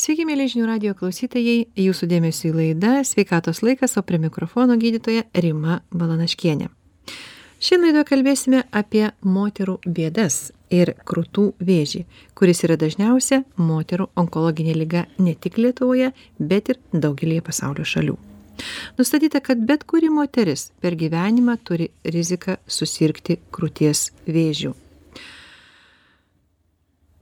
Sveiki, mėly žinių radio klausytojai, jūsų dėmesio į laidą Sveikatos laikas, o prie mikrofono gydytoja Rima Balanaškienė. Šiandien laidoje kalbėsime apie moterų bėdas ir krūtų vėžį, kuris yra dažniausia moterų onkologinė lyga ne tik Lietuvoje, bet ir daugelį pasaulio šalių. Nustatyta, kad bet kuri moteris per gyvenimą turi riziką susirgti krūties vėžių.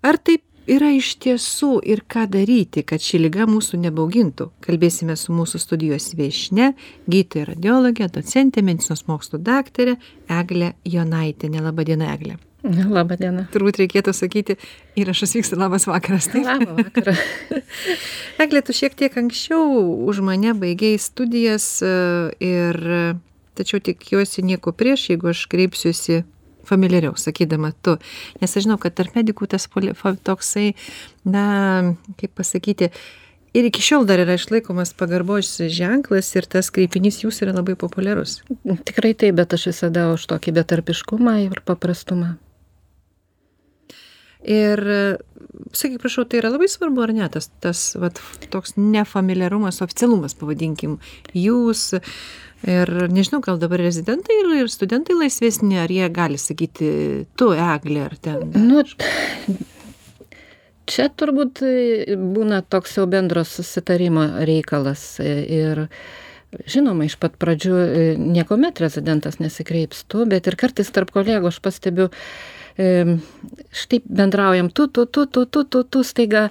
Ar taip yra iš tiesų ir ką daryti kad ši liga mūsų nebaugintų kalbėsime su mūsų studijos viešnia gydytoja radiologe docente medicinos mokslų daktare egle jonaitiene laba diena egle Labą dieną. Turbūt reikėtų sakyti, įrašas vyksta labas vakaras. Taip? Labą vakarą. Eglė, tu šiek tiek anksčiau už mane baigiai studijas e, ir tačiau tikiuosi nieko prieš, jeigu aš kreipsiuosi familiariau sakydama tu. Nes aš žinau kad tarp medikų tas poli fa toksai na kaip pasakyti ir iki šiol dar yra išlaikomas pagarbos ženklas ir tas kreipinys jūs yra labai populiarus. Tikrai taip bet aš visada už tokį betarpiškumą ir paprastumą. Ir sakyk prašau tai yra labai svarbu ar ne tas tas vat toks nefamiliarumas oficialumas pavadinkim jūs ir nežinau gal dabar rezidentai ir ir studentai laisvesni ar jie gali sakyti tu eglė ar ten nu čia turbūt būna toks jau bendro susitarimo reikalas. Ir žinoma iš pat pradžių niekuomet rezidentas nesikreips tu bet ir kartais tarp kolegų aš pastebiu štai bendraujam, tu, tu, tu, tu, tu, tu, tu, staiga,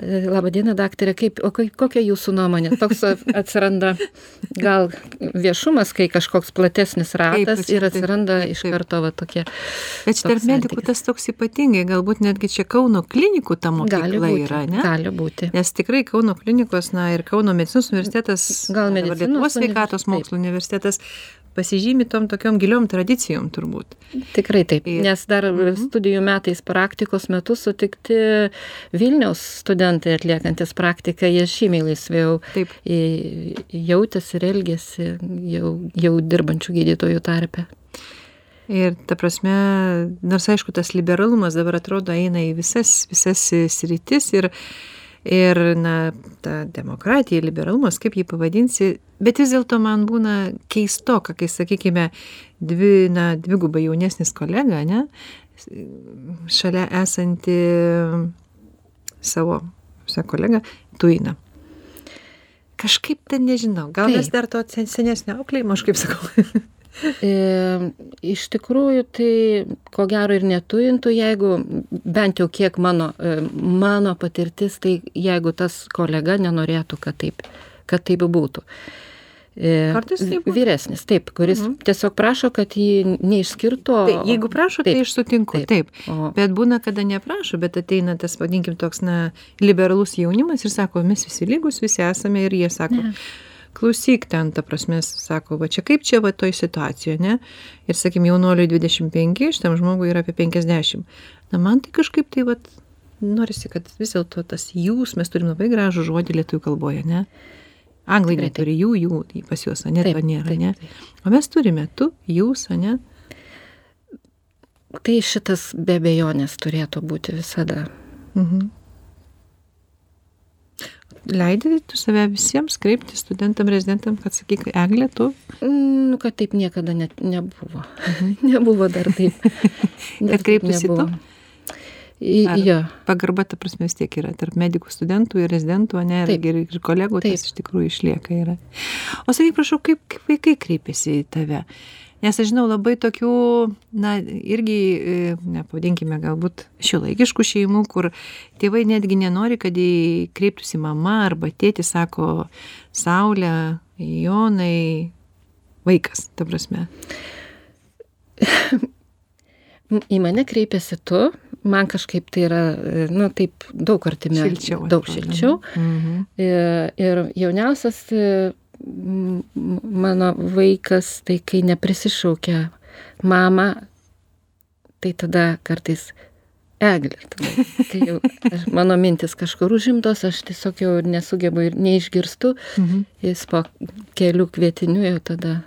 e, laba diena, daktarė, kaip, o kokia jūsų nuomonė? Toks atsiranda gal viešumas, kai kažkoks platesnis ratas taip, ir atsiranda taip, taip, iš karto va tokie. Bet tarp medikų tas toks ypatingai, galbūt netgi čia Kauno klinikų ta mokykla būti, yra, ne? Gali būti. Nes tikrai Kauno klinikos, na ir Kauno medicinos universitetas, gal medicinos Lietuvos sveikatos mokslo universitetas pasižymi tom tokiom giliom tradicijom turbūt. Tikrai taip, nes dar mhm. studijų metais praktikos metu sutikti Vilniaus studentai atliekantis praktiką, jie žymiai laisviau taip. jautėsi ir elgėsi jau, jau dirbančių gydytojų tarpe. Ir ta prasme, nors aišku, tas liberalumas dabar atrodo eina į visas, visas sritis ir, ir na ta demokratija liberalumas kaip jį pavadinsi bet vis dėlto man būna keistoka kai sakykime dvi na dvigubai jaunesnis kolega ane šalia esanti savo sa kolega tuina. Kažkaip ten nežinau gal mes dar to senesnio auklėjimo aš kaip sakau iš tikrųjų, tai ko gero ir netujintų, jeigu bent jau kiek mano, mano patirtis, tai jeigu tas kolega nenorėtų, kad taip, kad taip būtų. E, Kartais taip. Vyresnis, taip, kuris mhm. tiesiog prašo, kad jį neišskirtų. Tai, jeigu prašo, tai taip, tai aš sutinku, taip. taip. O... Bet būna, kada neprašo, bet ateina tas, vadinkim, toks, na, liberalus jaunimas ir sako, mes visi lygus, visi esame ir jie sako, ne klausyk ten ta prasme sako va čia kaip čia va toj situacijoj ane ir sakykim jaunuoliui dvidešim penki šitam žmogui yra apie penkiasdešim na man tai kažkaip tai vat norisi kad vis dėlto tas jūs mes turim labai gražų žodį lietuvių kalboj ane anglai neturi jų jų pas juos ane to nėra ane o mes turime tu jūs ane? Tai šitas be abejonės turėtų būti visada mhm leidi tu save visiems kreipti studentam rezidentam kad sakyk egle tu nu kad taip niekada net nebuvo mhm. nebuvo dar taip kad kreiptųsi tu Ar jo. pagarba, ta prasme, vis tiek yra tarp medikų studentų ir rezidentų, ne, Taip. ir, ir kolegų, tas iš tikrųjų išlieka. Yra. O sakyk, prašau, kaip, kaip vaikai kreipiasi į tave? Nes aš žinau labai tokių na irgi e, na pavadinkime galbūt šiuolaikiškų šeimų kur tėvai netgi nenori kad į kreiptųsi mama arba tėtis sako saule jonai vaikas ta prasme į mane kreipiasi tu man kažkaip tai yra, nu, taip daug artimiau. Šilčiau. Daug šilčiau. Mhm. Ir, ir jauniausias mano vaikas, tai kai neprisišaukia mama, tai tada kartais eglė. Tada, kai jau aš, mano mintis kažkur užimtos, aš tiesiog jau nesugebu ir neišgirstu, mhm. jis po kelių kvietinių jau tada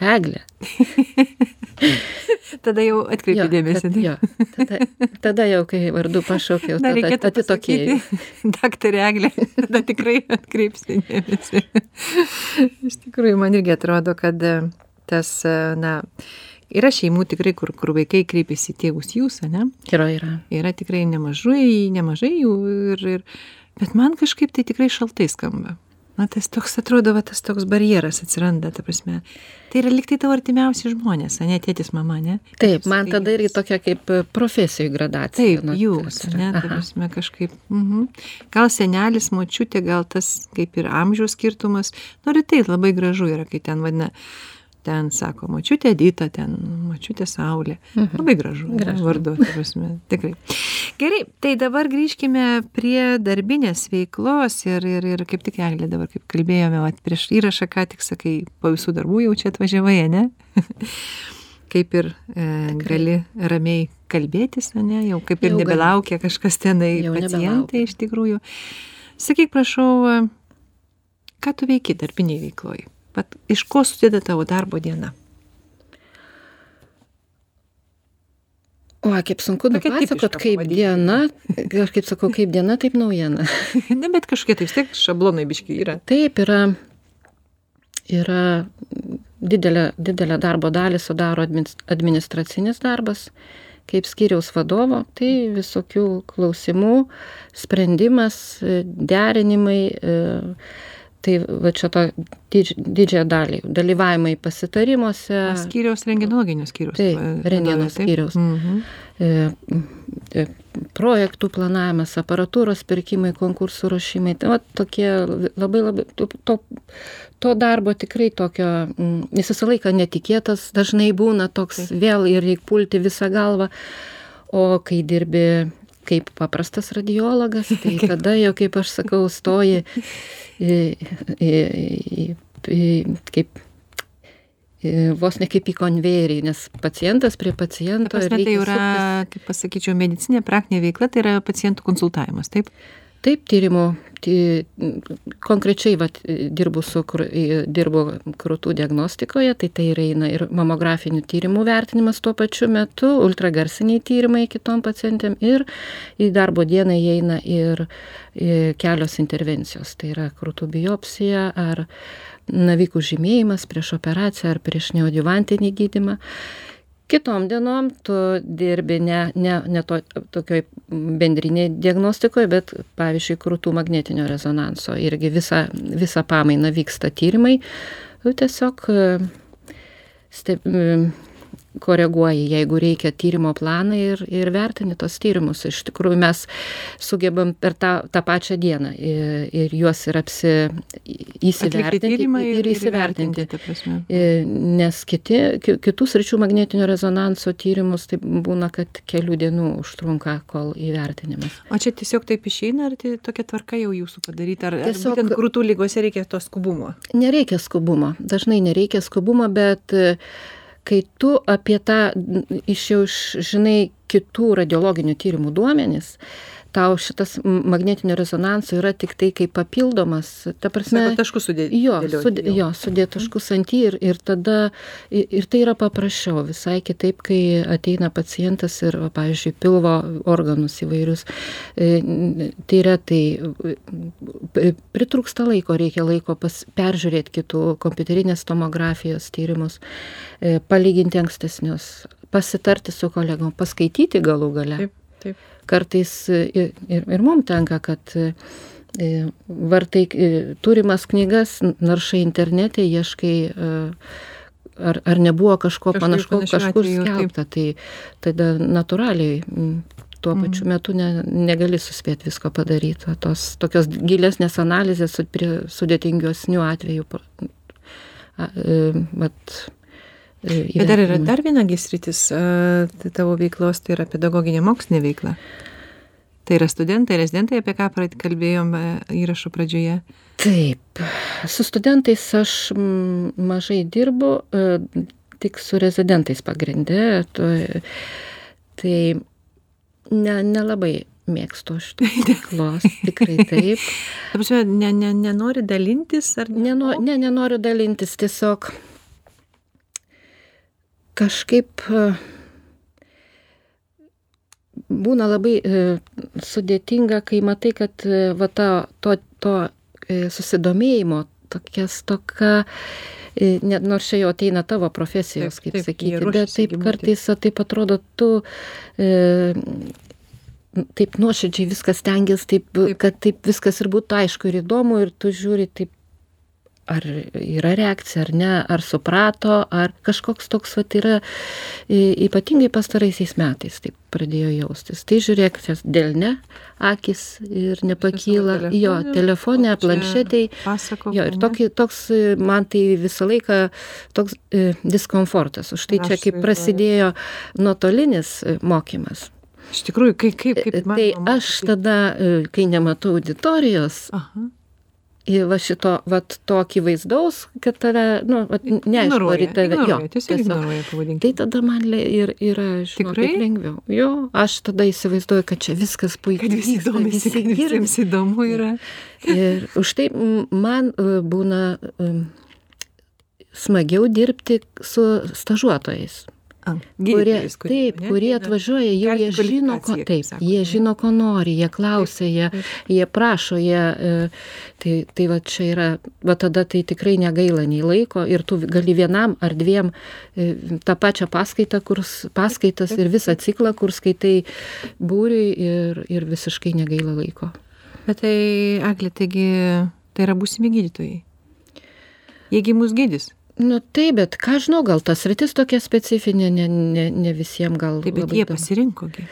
eglė. tada jau atkreipi dėmesį. Jo, tada, tada jau, kai vardu pašaukiau, tada reikėtų atitokėjai. Daktarė Eglė, tada tikrai atkreipsi dėmesį. Iš tikrųjų, man irgi atrodo, kad e, tas, e, na, yra šeimų tikrai, kur, kur vaikai kreipiasi tėvus jūs, ne? Yra, yra. Yra tikrai nemažai, nemažai jų, ir, ir, bet man kažkaip tai tikrai šaltai skamba na tas toks atrodo va tas toks barjeras atsiranda ta prasme. Tai yra lyg tai tavo artimiausi žmonės ane tėtis mama ane? Taip man tada irgi tokia kaip e, profesijų gradacija taip jūs ane ta prasme kažkaip mhm. Gal senelis močiutė gal tas kaip ir amžiaus skirtumas. Nu ir tai labai gražu yra kai ten vadina ten sako močiutė Edita, ten močiutė Saulė. Mhm. Labai gražu, gražu. vardu, prasme, tikrai. Gerai, tai dabar grįžkime prie darbinės veiklos ir, ir, ir kaip tik Eglė dabar, kaip kalbėjome, vat, prieš įrašą, ką tik sakai, po visų darbų jau čia atvažiavai, ne? kaip ir e, gali ramiai kalbėtis, ne, jau kaip ir jau nebelaukia gali. kažkas tenai, jau pacientai nebelaukia. iš tikrųjų. Sakyk, prašau, ką tu veiki darbiniai veikloj? Vat iš ko susideda tavo darbo diena? O, kaip sunku nupasakot, kaip diena, aš kaip sakau, kaip diena, taip naujiena. ne, bet kažkokie tai vis tiek šablonai biški yra. Taip, yra, yra didelė, didelė darbo dalį sudaro administracinis darbas, kaip skyriaus vadovo, tai visokių klausimų, sprendimas, derinimai. E, tai va čia tą didž, didžiąją dalį dalyvavimai pasitarimuose. Skyriaus rengenologinio skyriaus. Taip, rengeno skyriaus. Mhm. E, e, projektų planavimas, aparatūros pirkimai, konkursų ruošimai. Tai va, tokie labai labai, to, to, to darbo tikrai tokio, jis visą laiką netikėtas, dažnai būna toks Taip. vėl ir reikia pulti visą galvą. O kai dirbi kaip paprastas radiologas, tai tada jau, kaip aš sakau, stoji kaip vos ne kaip į konvejerį, nes pacientas prie paciento. Prasme, tai yra, kaip pasakyčiau, medicinė praktinė veikla, tai yra pacientų konsultavimas, taip? Taip, tyrimų, ty, konkrečiai vat, dirbu, su, dirbu krūtų diagnostikoje, tai tai eina ir mamografinių tyrimų vertinimas tuo pačiu metu, ultragarsiniai tyrimai kitom pacientėm ir į darbo dieną įeina ir, ir kelios intervencijos, tai yra krūtų biopsija ar navikų žymėjimas prieš operaciją ar prieš neodjuvantinį gydimą kitom dienom tu dirbi ne ne ne to tokioj bendrinėj diagnostikoj bet pavyzdžiui krūtų magnetinio rezonanso irgi visą visą pamainą vyksta tyrimai. Tu tiesiog steb koreguoji, jeigu reikia tyrimo planą ir, ir vertini tos tyrimus. Iš tikrųjų mes sugebam per tą, tą pačią dieną ir, ir juos ir apsi, įsivertinti ir, ir įsivertinti. E, nes kiti, kitus ryčių magnetinio rezonanso tyrimus tai būna, kad kelių dienų užtrunka, kol įvertinimas. O čia tiesiog taip išeina, ar tai tokia tvarka jau jūsų padaryta, ar, tiesiog, ar krūtų lygose reikia to skubumo? Nereikia skubumo, dažnai nereikia skubumo, bet kai tu apie tą iš jau žinai kitų radiologinių tyrimų duomenis, tau šitas magnetinio rezonanso yra tik tai kaip papildomas, ta prasme. Sako, taškus sudėti. Jo, sudė, jo sudėti taškus ant jį ir, ir tada, ir tai yra paprasčiau, visai kitaip, kai ateina pacientas ir, va, pavyzdžiui, pilvo organus įvairius. E, tai yra, tai e, pritrūksta laiko, reikia laiko pas, peržiūrėti kitų kompiuterinės tomografijos tyrimus, e, palyginti ankstesnius, pasitarti su kolegom, paskaityti galų gale. Taip, taip kartais ir, ir, ir mums tenka, kad e, vartai e, turimas knygas, naršai internete, ieškai, e, ar, ar nebuvo kažko panašaus kažkur skelbta, tai tada natūraliai tuo mhm. pačiu metu ne, negali suspėti visko padaryti. Tos tokios gilesnės analizės prie sudėtingiosnių atvejų. Vat, Bet dar yra dar viena gisritis tai tavo veiklos, tai yra pedagoginė mokslinė veikla. Tai yra studentai, rezidentai, apie ką kalbėjom įrašo pradžioje. Taip, su studentais aš mažai dirbu, tik su rezidentais pagrindė. Tai nelabai ne, ne mėgstu šitos veiklos, tikrai taip. Ta prasme, ne, ne, nenori dalintis ar ne? Ne, nenoriu dalintis, tiesiog kažkaip būna labai sudėtinga, kai matai, kad va ta, to, to susidomėjimo tokias toka, net nors čia jau ateina tavo profesijos, kaip taip, sakyti, bet taip kartais taip atrodo, tu e, taip nuoširdžiai viskas tengiasi, taip, taip, kad taip viskas ir būtų aišku ir įdomu, ir tu žiūri taip ar yra reakcija ar ne, ar suprato, ar kažkoks toks vat yra ypatingai pastaraisiais metais taip pradėjo jaustis. Tai žiūrėk, dėl ne, akis ir nepakyla, telefonė, jo, telefonė, planšetėj. Jo, ir tokį, toks man tai visą laiką toks e, diskomfortas. Už tai čia kaip prasidėjo nuotolinis mokymas. Iš tikrųjų, kaip, kaip, kaip man. Tai aš tada, kai nematau auditorijos, Aha į va šito, va to akivaizdaus, kad tave, nu, vat, neaišku, ar į tave, jo, tiesiog. Tai tada man ir yra, žinokit, lengviau. Jo, aš tada įsivaizduoju, kad čia viskas puikiai. Kad visi domisi, kad visiems įdomu yra. Ir už tai man e, būna um, smagiau dirbti su stažuotojais kurie, taip, ne? kurie atvažiuoja, jau jie žino, ko, taip, sako, jie žino, ko nori, jie klausia, jie, jie prašo, jie, e, tai, tai va čia yra, va tada tai tikrai negaila nei laiko ir tu gali vienam ar dviem e, tą pačią paskaitą, kur, paskaitas ir visą ciklą, kur skaitai būriui ir, ir visiškai negaila laiko. Bet tai, Aglė, taigi, tai yra būsimi gydytojai. Jiegi mus gydys nu taip bet ką žinau gal ta sritis tokia specifinė ne ne ne visiem gal taip bet jie pasirinko gi.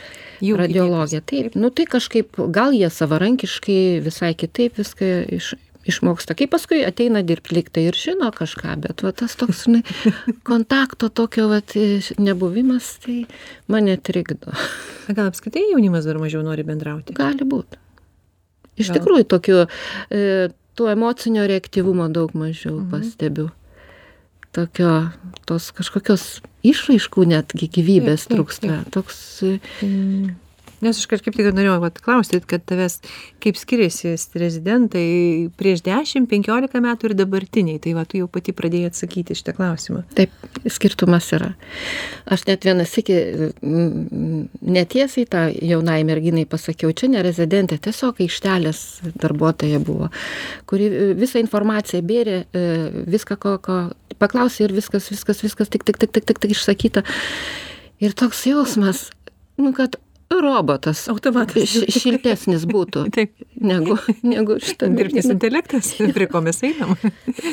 Jų radiologija taip. Nu tai kažkaip gal jie savarankiškai visai kitaip viską iš išmoksta. Kaip paskui ateina dirbt lyg tai ir žino kažką bet va tas toks žinai kontakto tokio vat nebuvimas tai mane trikdo gal apskritai jaunimas dar mažiau nori bendrauti? Gali būt. Iš tikrųjų tokių e, to emocinio reaktyvumo daug mažiau mhm. pastebiu tokio tos kažkokios išraiškų netgi gyvybės trūksta. Toks. Mm. Nes aš kažkaip tik norėjau vat, klausti, kad tavęs kaip skiriasi rezidentai prieš 10-15 metų ir dabartiniai. Tai va, tu jau pati pradėjai atsakyti šitą klausimą. Taip, skirtumas yra. Aš net vienas iki netiesiai tą jaunai merginai pasakiau, čia ne rezidentė, tiesiog aikštelės darbuotoja buvo, kuri visą informaciją bėrė, e, viską, ko, ko paklausė ir viskas, viskas, viskas, tik, tik, tik, tik, tik, tik išsakyta. Ir toks jausmas, nu, kad robotas. Automatas. Šiltesnis būtų. Taip. Negu, negu šitą. Dirbtinis intelektas, prie ko mes einam.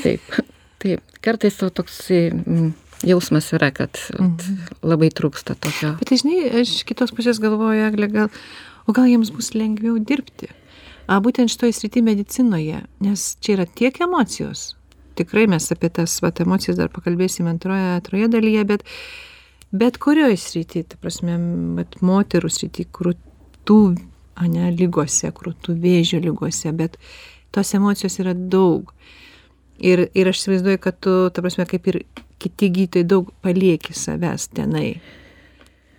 Taip. Taip. Kartais to toks mm, jausmas yra, kad mhm. labai trūksta tokio. Bet tai žinai, aš kitos pusės galvoju, Eglė, gal, o gal jiems bus lengviau dirbti? A, būtent šitoje srityje medicinoje, nes čia yra tiek emocijos. Tikrai mes apie tas vat, emocijas dar pakalbėsime antroje, antroje dalyje, bet bet kurioj srity ta prasme vat moterų srity krūtų ane ligose krūtų vėžio ligose bet tos emocijos yra daug. Ir ir aš įsivaizduoju kad tu ta prasme kaip ir kiti gydytojai daug palieki savęs tenai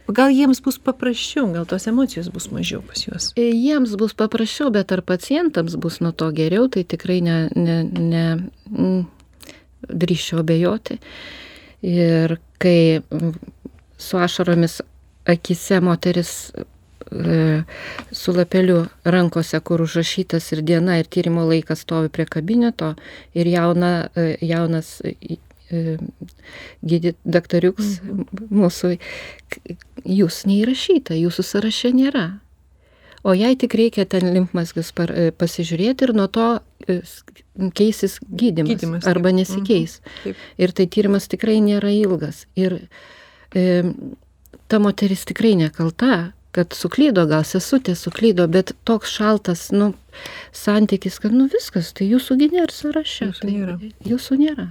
gal jiems bus paprasčiau gal tos emocijos bus mažiau pas juos e, jiems bus paprasčiau bet ar pacientams bus nuo to geriau tai tikrai ne ne ne drįsčiau abejoti ir kai su ašaromis akise moteris e, su lapeliu rankose, kur užrašytas ir diena, ir tyrimo laikas stovi prie kabineto ir jauna, e, jaunas gydyt daktariuks mhm. mūsų, jūs neįrašyta, jūsų sąraše nėra. O jai tik reikia ten limfmazgius pasižiūrėti ir nuo to keisis gydimas, gydimas arba taip. nesikeis. Mhm. Taip. Ir tai tyrimas tikrai nėra ilgas. Ir ta moteris tikrai nekalta, kad suklydo, gal sesutė suklydo, bet toks šaltas, nu, santykis, kad, nu, viskas, tai jūsų nėra sąraše. Jūsų tai nėra. Jūsų nėra.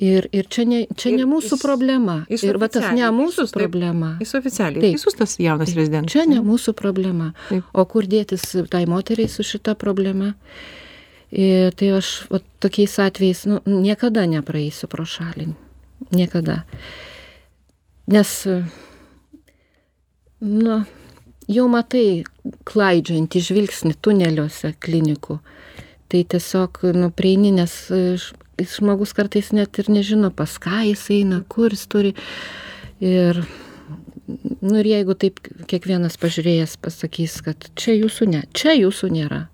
Ir, ir čia ne, čia ir ne mūsų jis, problema. Jis ir va tas ne mūsų jis, problema. Jis oficialiai. Taip, jis tas jaunas rezidentas. Čia ne mūsų problema. Taip. O kur dėtis tai moteriai su šita problema? Ir tai aš va, tokiais atvejais nu, niekada nepraeisiu pro šalį. Niekada nes, nu, jau matai klaidžiantį žvilgsnį tuneliuose klinikų. Tai tiesiog, nu, prieini, nes žmogus kartais net ir nežino, pas ką jis eina, kur jis turi. Ir, nu ir jeigu taip kiekvienas pažiūrėjęs pasakys, kad čia jūsų ne, čia jūsų nėra.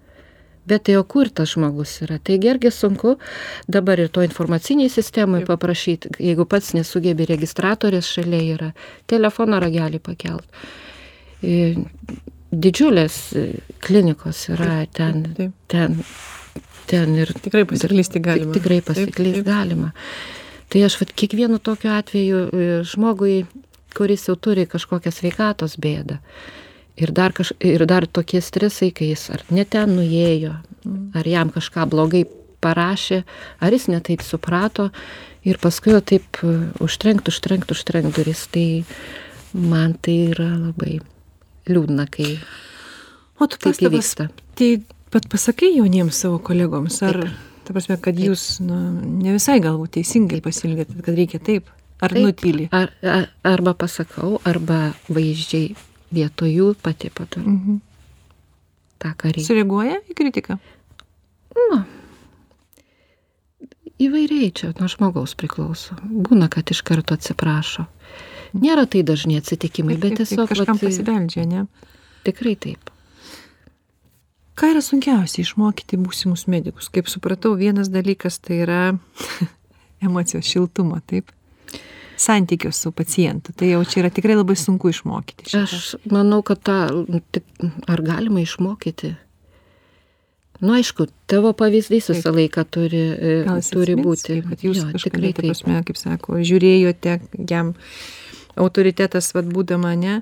Bet tai o kur tas žmogus yra? Tai irgi sunku dabar ir to informaciniai sistemai paprašyti, jeigu pats nesugebi registratorės šalia yra, telefono ragelį pakelt. Didžiulės klinikos yra ten, taip, taip. ten, ten ir... Tikrai pasiklysti galima. Tikrai pasiklysti galima. Tai aš vat, kiekvienu tokiu atveju e, žmogui, kuris jau turi kažkokią sveikatos bėdą, ir dar, kaž, ir dar tokie stresai, kai jis ar ne ten nuėjo, ar jam kažką blogai parašė, ar jis netaip suprato ir paskui jo taip e, užtrenkt, užtrenkt, užtrenkt duris, tai man tai yra labai liūdna, kai o tu taip įvyksta. Tai pat pasakai jauniems savo kolegoms, ar... Ta prasme, kad jūs nu, ne visai galbūt teisingai pasilgėt, kad reikia taip. Ar nutyli? Ar, ar, arba pasakau, arba vaizdžiai vietoj jų pati padarau. Mhm. Ta, ką reikia. Sureaguoja į kritiką? Nu, įvairiai čia nuo žmogaus priklauso. Būna, kad iš karto atsiprašo. Nėra tai dažni atsitikimai, bet tiesiog... Kažkam pasibeldžia, ne? Tikrai taip ką yra sunkiausia išmokyti būsimus medikus kaip supratau vienas dalykas tai yra emocijos šiltumo taip santykio su pacientu tai jau čia yra tikrai labai sunku išmokyti šitą. aš manau kad tą ar galima išmokyti Nu, aišku, tavo pavyzdys visą laiką turi, e, turi būti. Kad jūs jo, tikrai, taip, prasme, kaip sako, žiūrėjote, jam autoritetas, vad būdama, ne,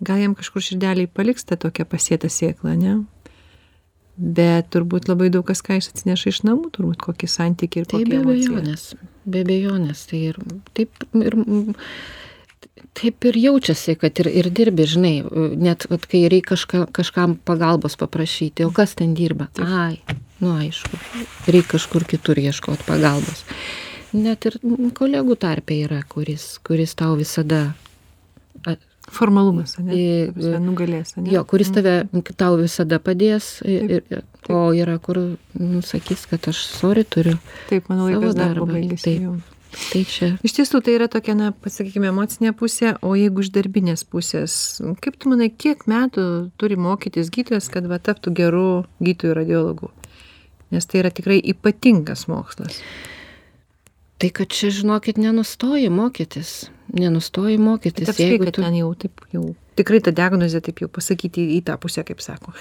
gal jam kažkur širdeliai paliks tą tokią pasėtą sėklą, ne? Bet turbūt labai daug kas ką jis atsineša iš namų turbūt kokį santykį ir tai be abejonės be abejonės tai ir taip ir taip ir jaučiasi kad ir ir dirbi žinai net vat kai reik kažką kažkam pagalbos paprašyti o kas ten dirba? Ai nu aišku reik kažkur kitur ieškot pagalbos. Net ir kolegų tarpe yra kuris kuris tau visada Formalumas, ne? Į, nugalės, ne? Jo, kuris tave, tau visada padės, ir, o yra, kur nu, sakys, kad aš sorry turiu. Taip, mano laikas darbo baigėsi. Taip. Tai čia. Iš tiesų, tai yra tokia, na, pasakykime, emocinė pusė, o jeigu iš darbinės pusės, kaip tu manai, kiek metų turi mokytis gydytojas, kad va taptų gerų gydytojų radiologų? Nes tai yra tikrai ypatingas mokslas. Tai kad čia, žinokit, nenustoji mokytis nenustoji mokytis. Tai jeigu tu... ten jau taip, jau tikrai ta diagnozė taip jau pasakyti į tą pusę, kaip sako.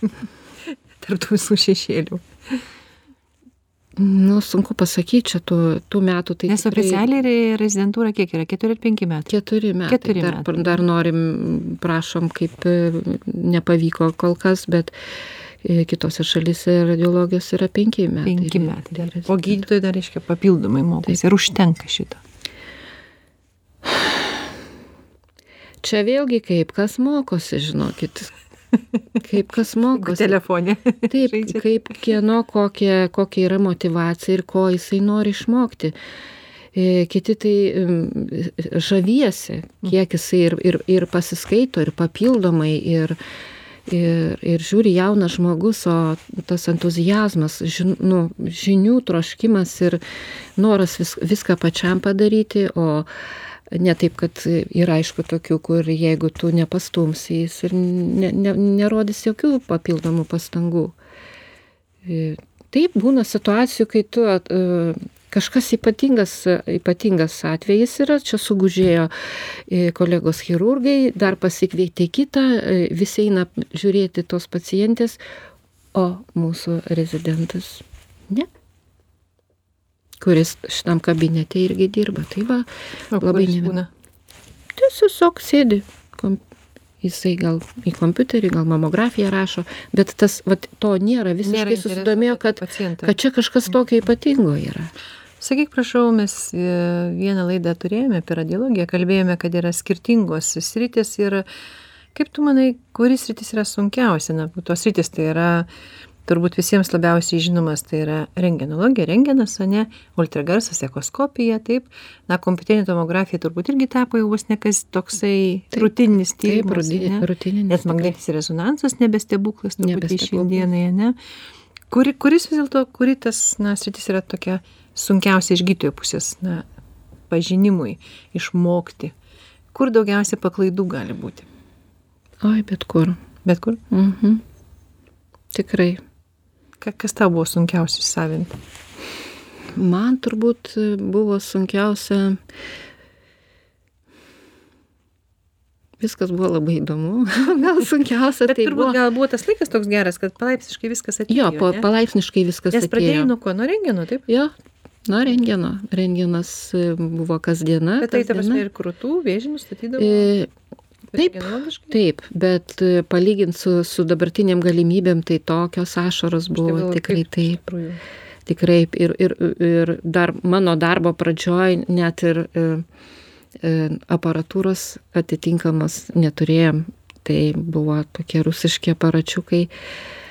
Tarp tų visų šešėlių. Nu, sunku pasakyti, čia tų, tų metų. Tai Nes tikrai... oficialiai rezidentūra kiek yra? Keturi ar penki metai? Keturi metai. Keturi dar, metai. dar norim, prašom, kaip e, nepavyko kol kas, bet e, kitose šalise radiologijos yra penki metai. Penki metai. O gydytojai dar reiškia papildomai mokosi. Ir užtenka šito. čia vėlgi kaip kas mokosi, žinokit. Kaip kas mokosi. Telefonė. Taip, kaip kieno kokia, kokia yra motivacija ir ko jisai nori išmokti. E, kiti tai žaviesi, kiek jisai ir, ir, ir pasiskaito, ir papildomai, ir, ir, ir žiūri jaunas žmogus, o tas entuzijazmas, žin, nu, žinių troškimas ir noras vis, viską pačiam padaryti, o Ne taip, kad yra aišku tokių, kur jeigu tu nepastumsi, jis ir ne, ne, nerodys jokių papildomų pastangų. E, taip būna situacijų, kai tu e, kažkas ypatingas, ypatingas atvejis yra, čia sugužėjo e, kolegos chirurgai, dar pasikvietė kitą, visi eina žiūrėti tos pacientės, o mūsų rezidentas ne kuris šitam kabinete irgi dirba. Tai va, o labai nebūna. Tiesiog sėdi, kom, jisai gal į kompiuterį, gal mamografiją rašo, bet tas, va, to nėra, visiškai nėra susidomėjo, kad, pacientą. kad čia kažkas tokio ypatingo yra. Sakyk, prašau, mes e, vieną laidą turėjome apie radiologiją, kalbėjome, kad yra skirtingos sritis ir kaip tu manai, kuris sritis yra sunkiausia? Na, tos sritis tai yra turbūt visiems labiausiai žinomas tai yra rengenologija rengenas ane ultragarsas echoskopija taip. Na kompiuterinė tomografija turbūt irgi tapo jau vos ne kas toksai rutininis tyrimas ane rutininis net magnetinis rezonansas nebe stebuklas turbūt šiandienai ane kuri kuris vis dėlto kuri tas na sritis yra tokia sunkiausia iš gydytojo pusės na pažinimui išmokti kur daugiausia paklaidų gali būti? Oi, bet kur. Bet kur? Mhm. Tikrai. Ka, kas tau buvo sunkiausia įsisavinti? Man turbūt buvo sunkiausia viskas buvo labai įdomu. gal sunkiausia Bet tai turbūt buvo. gal buvo tas laikas toks geras, kad palaipsniškai viskas atėjo. Jo, po, ne? palaipsniškai viskas Nes pradėjai atėjo. nuo ko? Nuo rengino, taip? Jo, nuo rengino. Renginas e, buvo kasdiena. Bet tai ta prasme ir krūtų vėžį nustatydavo. E, taip? Taip, bet e, palygint su, su dabartiniam galimybėm, tai tokios ašaros Aš buvo tikrai taip. Tikrai ir, ir, ir dar mano darbo pradžioj net ir e, aparatūros atitinkamos neturėjom. Tai buvo tokie rusiški aparačiukai.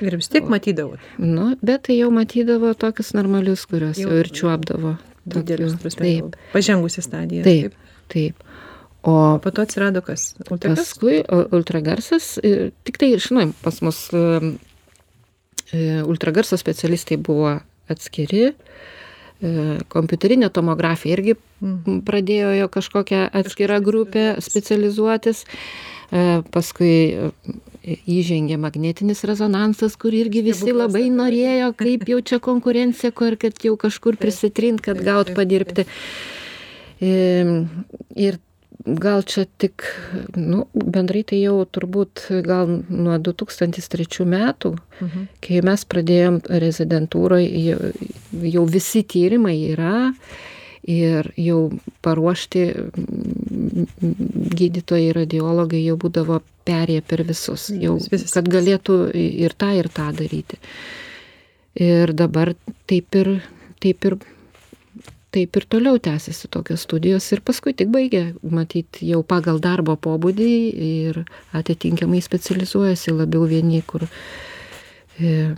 Ir vis tiek matydavot. Nu, bet tai jau matydavo tokius normalius, kuriuos jau, Jau- ir čiuopdavo. Prasme, Taip, pažengusi stadija. taip, taip. O Po to atsirado kas? Ultrakas? Paskui u- ultragarsas, e, tik tai, žinai, pas mus e, e, ultragarso specialistai buvo atskiri, e, kompiuterinė tomografija irgi Mhm. pradėjo jo kažkokią atskirą grupę specializuotis. E, Paskui e, įžengė magnetinis rezonansas, kur irgi visi labai norėjo, kaip jau čia konkurencija, kur kad jau kažkur prisitrint, kad gaut padirbti. Ir gal čia tik, nu, bendrai tai jau turbūt gal nuo 2003 metų, Mhm. kai mes pradėjom rezidentūroje, jau, jau visi tyrimai yra ir jau paruošti mm, gydytojai, radiologai jau būdavo perėję per visus, jau, Vis- visas- kad galėtų ir tą, ir tą daryti. Ir dabar taip ir, taip ir taip ir toliau tęsiasi tokios studijos ir paskui tik baigia, matyt, jau pagal darbo pobūdį ir atitinkamai specializuojasi labiau vieni, kur e,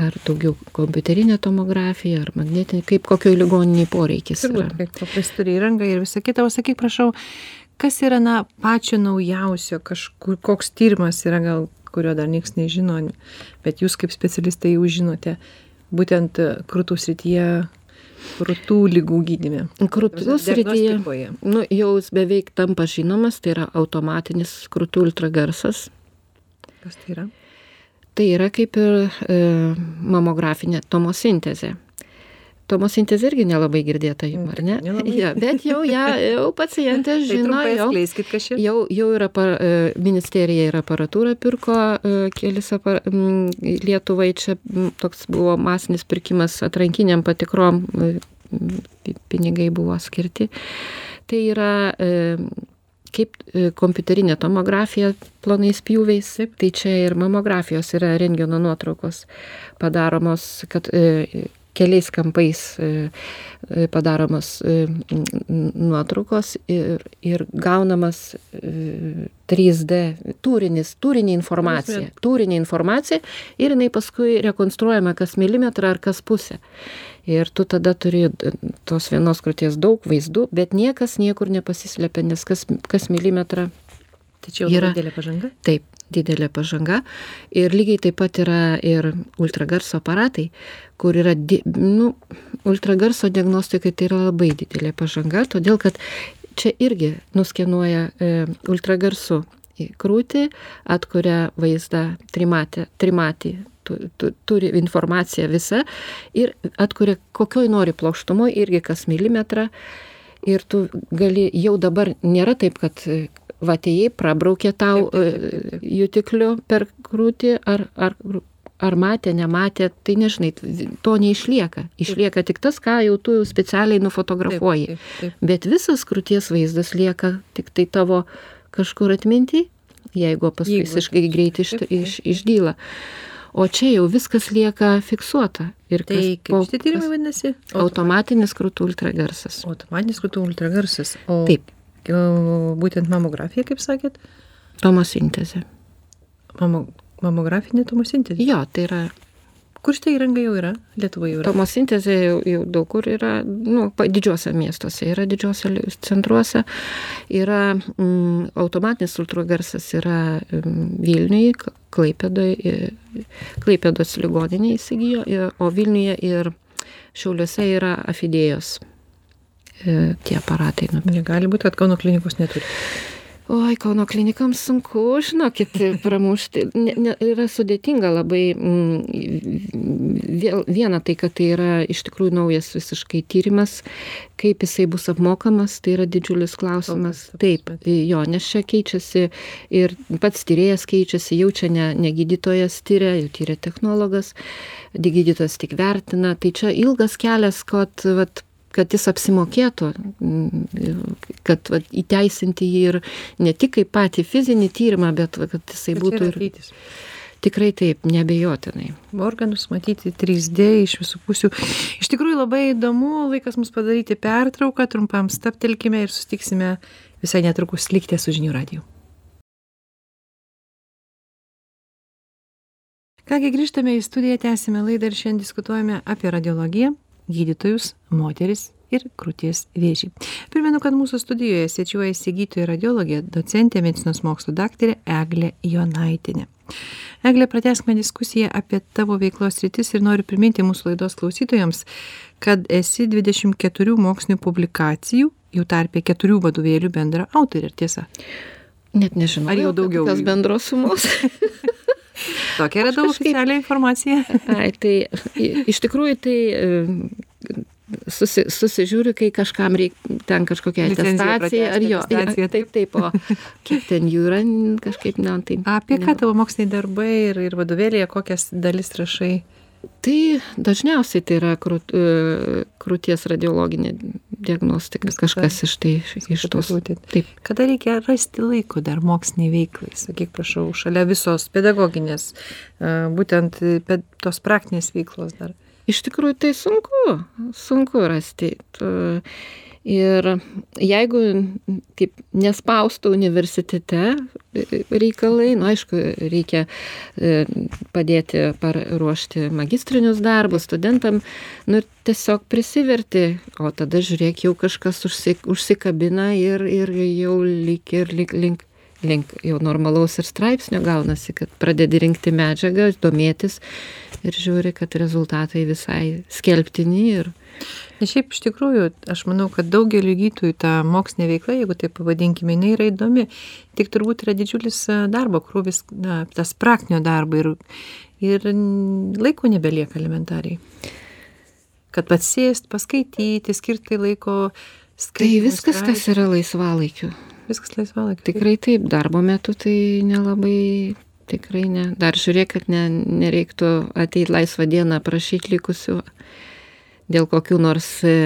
ar daugiau kompiuterinė tomografija, ar magnetinė, kaip kokioj ligoniniai poreikis yra. Paprastai turi įrangą ir visą kitą. O sakyk, prašau, kas yra, na, pačio naujausio, kažkur, koks tyrimas yra, gal, kurio dar niekas nežino, bet jūs kaip specialistai jau žinote, būtent krūtų srityje, krūtų lygų gydime. Krūtų srityje, nu, jau beveik tampa žinomas, tai yra automatinis krūtų ultragarsas. Kas tai yra? Tai yra kaip ir e, mamografinė tomosintezė. Tomosintezė irgi nelabai girdėta jums, ar ne? Nelabai. Ja, bet jau ją jau pacientė Tai žino, trumpai jau, jau, jau yra, par, e, ministerija ir aparatūrą pirko, e, kelis apar, Lietuvai čia toks buvo masinis pirkimas atrankiniam patikrom, e, pinigai buvo skirti. Tai yra kaip e, kompiuterinė tomografija plonais pjūviais, tai čia ir mamografijos yra rengeno nuotraukos padaromos, kad e, keliais kampais e, padaromos nuotraukos ir, ir gaunamas e, 3D turinis, turinė informacija. Turinė informacija ir jinai paskui rekonstruojama kas milimetrą ar kas pusę. Ir tu tada turi d- tos vienos krūties daug vaizdų, bet niekas niekur nepasislėpia, nes kas, kas milimetrą čia jau yra- yra didelė pažanga. Taip, didelė pažanga. Ir lygiai taip pat yra ir ultragarso aparatai, kur yra, di, nu, ultragarso diagnostikai tai yra labai didelė pažanga, todėl kad čia irgi nuskenuoja e, ultragarsu į krūtį, atkuria vaizdą trimatį, trimatį tu, tu, turi informaciją visą ir atkuria kokioj nori plokštumoje irgi kas milimetrą. Ir tu gali, jau dabar nėra taip, kad e, va atėjai, prabraukė tau Taip, taip, taip, taip, taip. e, jutikliu per krūtį, ar, ar, ar matė, nematė, tai nežinai, to neišlieka. Išlieka tik tas, ką jau tu specialiai nufotografuoji. Taip, taip, Bet visas krūties vaizdas lieka tik tai tavo kažkur atminti, jeigu paskui visiškai greit iš, Taip, taip. iš, išdyla. O čia jau viskas lieka fiksuota. Ir Tai kas kaip po- šitie tyrimai vadinasi? Automatinis krūtų ultragarsas. Automatinis krūtų ultragarsas. O Taip. o būtent mamografija, kaip sakėt? Tomosintezė. Mamo, mamografinė tomosintezė. Jo, tai yra Kur šitą įrangą jau yra? Lietuvoje jau yra. tomosintezė jau, jau daug kur yra, nu, didžiuose miestuose, yra didžiuose centruose, yra mm, automatinis ultragarsas, yra mm, Vilniuje, Klaipėdoje, Klaipėdos ligoninė įsigijo, ir- o Vilniuje ir Šiauliuose yra afidėjos e, tie aparatai. Nu, Negali būti, kad Kauno klinikos neturi. Oi kauno klinikams sunku žinokit pramušti. Ne ne yra sudėtinga labai mm, vėl viena tai kad tai yra iš tikrųjų naujas visiškai tyrimas kaip jisai bus apmokamas tai yra didžiulis klausimas. Taip jo nes čia keičiasi ir pats tyrėjas keičiasi jau čia ne ne gydytojas tiria jau tiria technologas gydytojas tik vertina. Tai čia ilgas kelias kad vat kad jis apsimokėtų, mm, kad va, įteisinti jį ir ne tik kaip patį fizinį tyrimą, bet va, kad jisai Bet būtų ir ateitis. tikrai taip, nebejotinai. organus matyti 3D iš visų pusių. Iš tikrųjų labai įdomu, laikas mums padaryti pertrauką, trumpam staptelkime ir sustiksime visai netrukus likti su žinių radiju. Kągi grįžtame į studiją, tęsime laidą ir šiandien diskutuojame apie radiologiją, gydytojus, moteris ir krūties vėžį. Primenu, kad mūsų studijoje svečiuojasi gydytoja radiologė, docentė medicinos mokslo daktarė Eglė Jonaitinė. Eglė, pratęskime diskusiją apie tavo veiklos rytis ir noriu priminti mūsų laidos klausytojams, kad esi 24 mokslinių publikacijų, jų tarpė 4 vadovėlių bendra autorė, ar tiesa? Net nežinau. Ar jau daugiau jų? bendros sumos? Tokia radau kažkaip- oficialią informaciją. Ai, tai iš tikrųjų tai e, susi, susižiūriu, kai kažkam reikia ten kažkokia atestacija, ar jo, atestaciją, taip, taip, o kiek ten jų yra, kažkaip, na, tai. Apie ką ne. tavo moksliniai darbai ir, ir vadovėlėje, kokias dalis rašai? Tai dažniausiai tai yra krūt, e, krūties radiologinė diagnostika, Viskas kažkas iš tai, iš tos. Būtent. Taip. Kada reikia rasti laiko dar moksliniai veiklai, sakyk prašau, šalia visos pedagoginės, būtent e, ped, tos praktinės veiklos dar. Iš tikrųjų tai sunku, sunku rasti. Tu- Ir jeigu kaip nespaustų universitete e, reikalai, nu aišku, reikia e, padėti paruošti magistrinius darbus studentam, nu ir tiesiog prisiverti, o tada žiūrėk, jau kažkas užsik, užsikabina ir, ir jau lik ir lik, link, link jau normalaus ir straipsnio gaunasi, kad pradedi rinkti medžiagą, domėtis ir žiūri, kad rezultatai visai skelbtini ir Nes šiaip iš tikrųjų, aš manau, kad daugeliu gydytojų ta mokslinė veikla, jeigu taip pavadinkime, jinai yra įdomi, tik turbūt yra didžiulis a, darbo krūvis, na, tas praktinio darbo ir, ir laiko nebelieka elementariai. Kad pats sėst, paskaityti, skirti laiko. Tai skaitymui, viskas, kas straipsniui. yra laisvalaikiu. Viskas laisvalaikis. Tikrai taip, darbo metu tai nelabai, tikrai ne. Dar žiūrėk, kad ne, nereiktų ateiti laisvą dieną prašyti likusių dėl kokių nors e,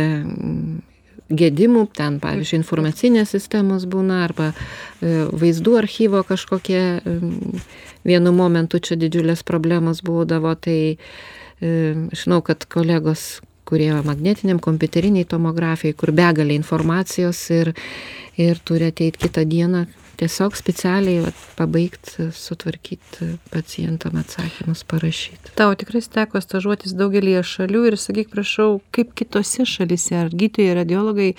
gedimų, ten pavyzdžiui informacinės sistemos būna arba e, vaizdų archyvo kažkokie em, vienu momentu čia didžiulės problemos būdavo, tai e, žinau, kad kolegos kurie magnetiniam kompiuteriniai tomografijai, kur begalė informacijos ir, ir turi ateiti kitą dieną tiesiog specialiai vat, pabaigti, sutvarkyti pacientam atsakymus, parašyti. Tau tikrai teko stažuotis daugelį šalių ir sakyk, prašau, kaip kitose šalise, ar gydytojai, radiologai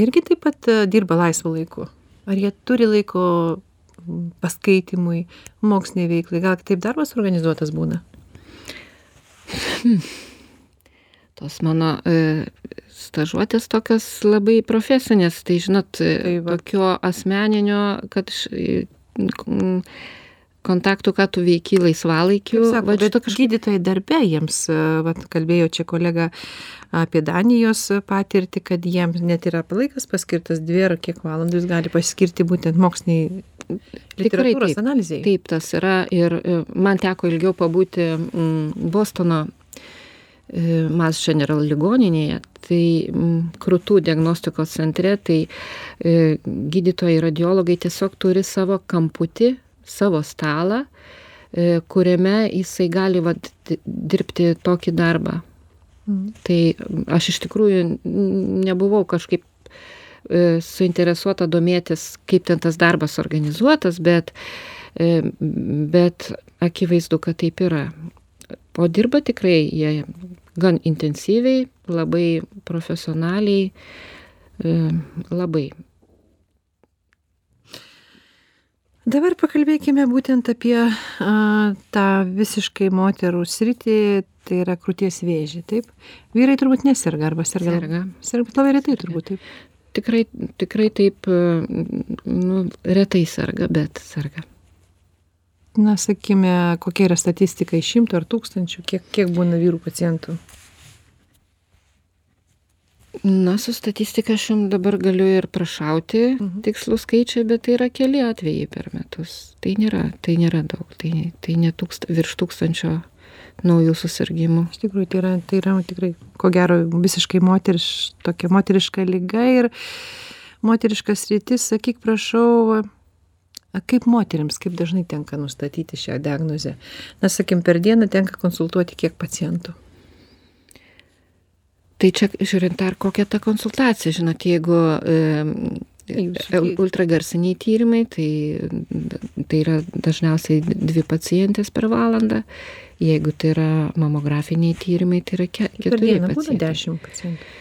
irgi taip pat e, dirba laisvu laiku? Ar jie turi laiko paskaitimui, moksliniai veiklai? Gal taip darbas organizuotas būna? Tos mano e, stažuotės tokios labai profesinės, tai žinot, e, Tai va. tokio asmeninio, kad š- e, kontaktų, ką tu veiki laisvalaikiu. Sako, va bet kažkaip- gydytojai darbe jiems, vat, kalbėjo čia kolega apie Danijos patirtį, kad jiems net yra laikas paskirtas dvi ar kiek valandų jis gali paskirti būtent moksliniai literatūros analizai. Taip, tas yra ir man teko ilgiau pabūti Bostono e, Mass General ligoninėje, tai mm, krūtų diagnostikos centre, tai e, gydytojai radiologai tiesiog turi savo kamputį, savo stalą, e, kuriame jisai gali vat, di- dirbti tokį darbą. Mhm. Tai mm, aš iš tikrųjų nebuvau kažkaip suinteresuota domėtis, kaip ten tas darbas organizuotas, bet, bet akivaizdu, kad taip yra. O dirba tikrai jie gan intensyviai, labai profesionaliai, e, labai. Dabar pakalbėkime būtent apie a, tą visiškai moterų sritį, tai yra krūties vėžį, taip? Vyrai turbūt neserga arba serga. Serga. Serga, bet labai retai turbūt taip. tikrai, tikrai taip, nu, retai serga, bet serga. Na, sakykime, kokia yra statistika iš šimto ar tūkstančių, kiek, kiek būna vyrų pacientų? Na, su statistika aš jums dabar galiu ir prašauti mhm. tikslų skaičiai, bet tai yra keli atvejai per metus. Tai nėra, tai nėra daug, tai, tai ne tūkst, virš tūkstančio naujų susirgymų. Iš tikrųjų, tai yra, tai yra tikrai, ko gero, visiškai moteriš, tokia moteriška lyga ir moteriškas rytis, sakyk, prašau, kaip moteriams, kaip dažnai tenka nustatyti šią diagnozę. Na, sakim, per dieną tenka konsultuoti kiek pacientų tai čia žiūrint dar kokia ta konsultacija, žinot, jeigu e, ultragarsiniai tyrimai, tai, tai yra dažniausiai dvi pacientės per valandą, jeigu tai yra mamografiniai tyrimai, tai yra ke, keturi pacientai. Būna dešimt pacientų.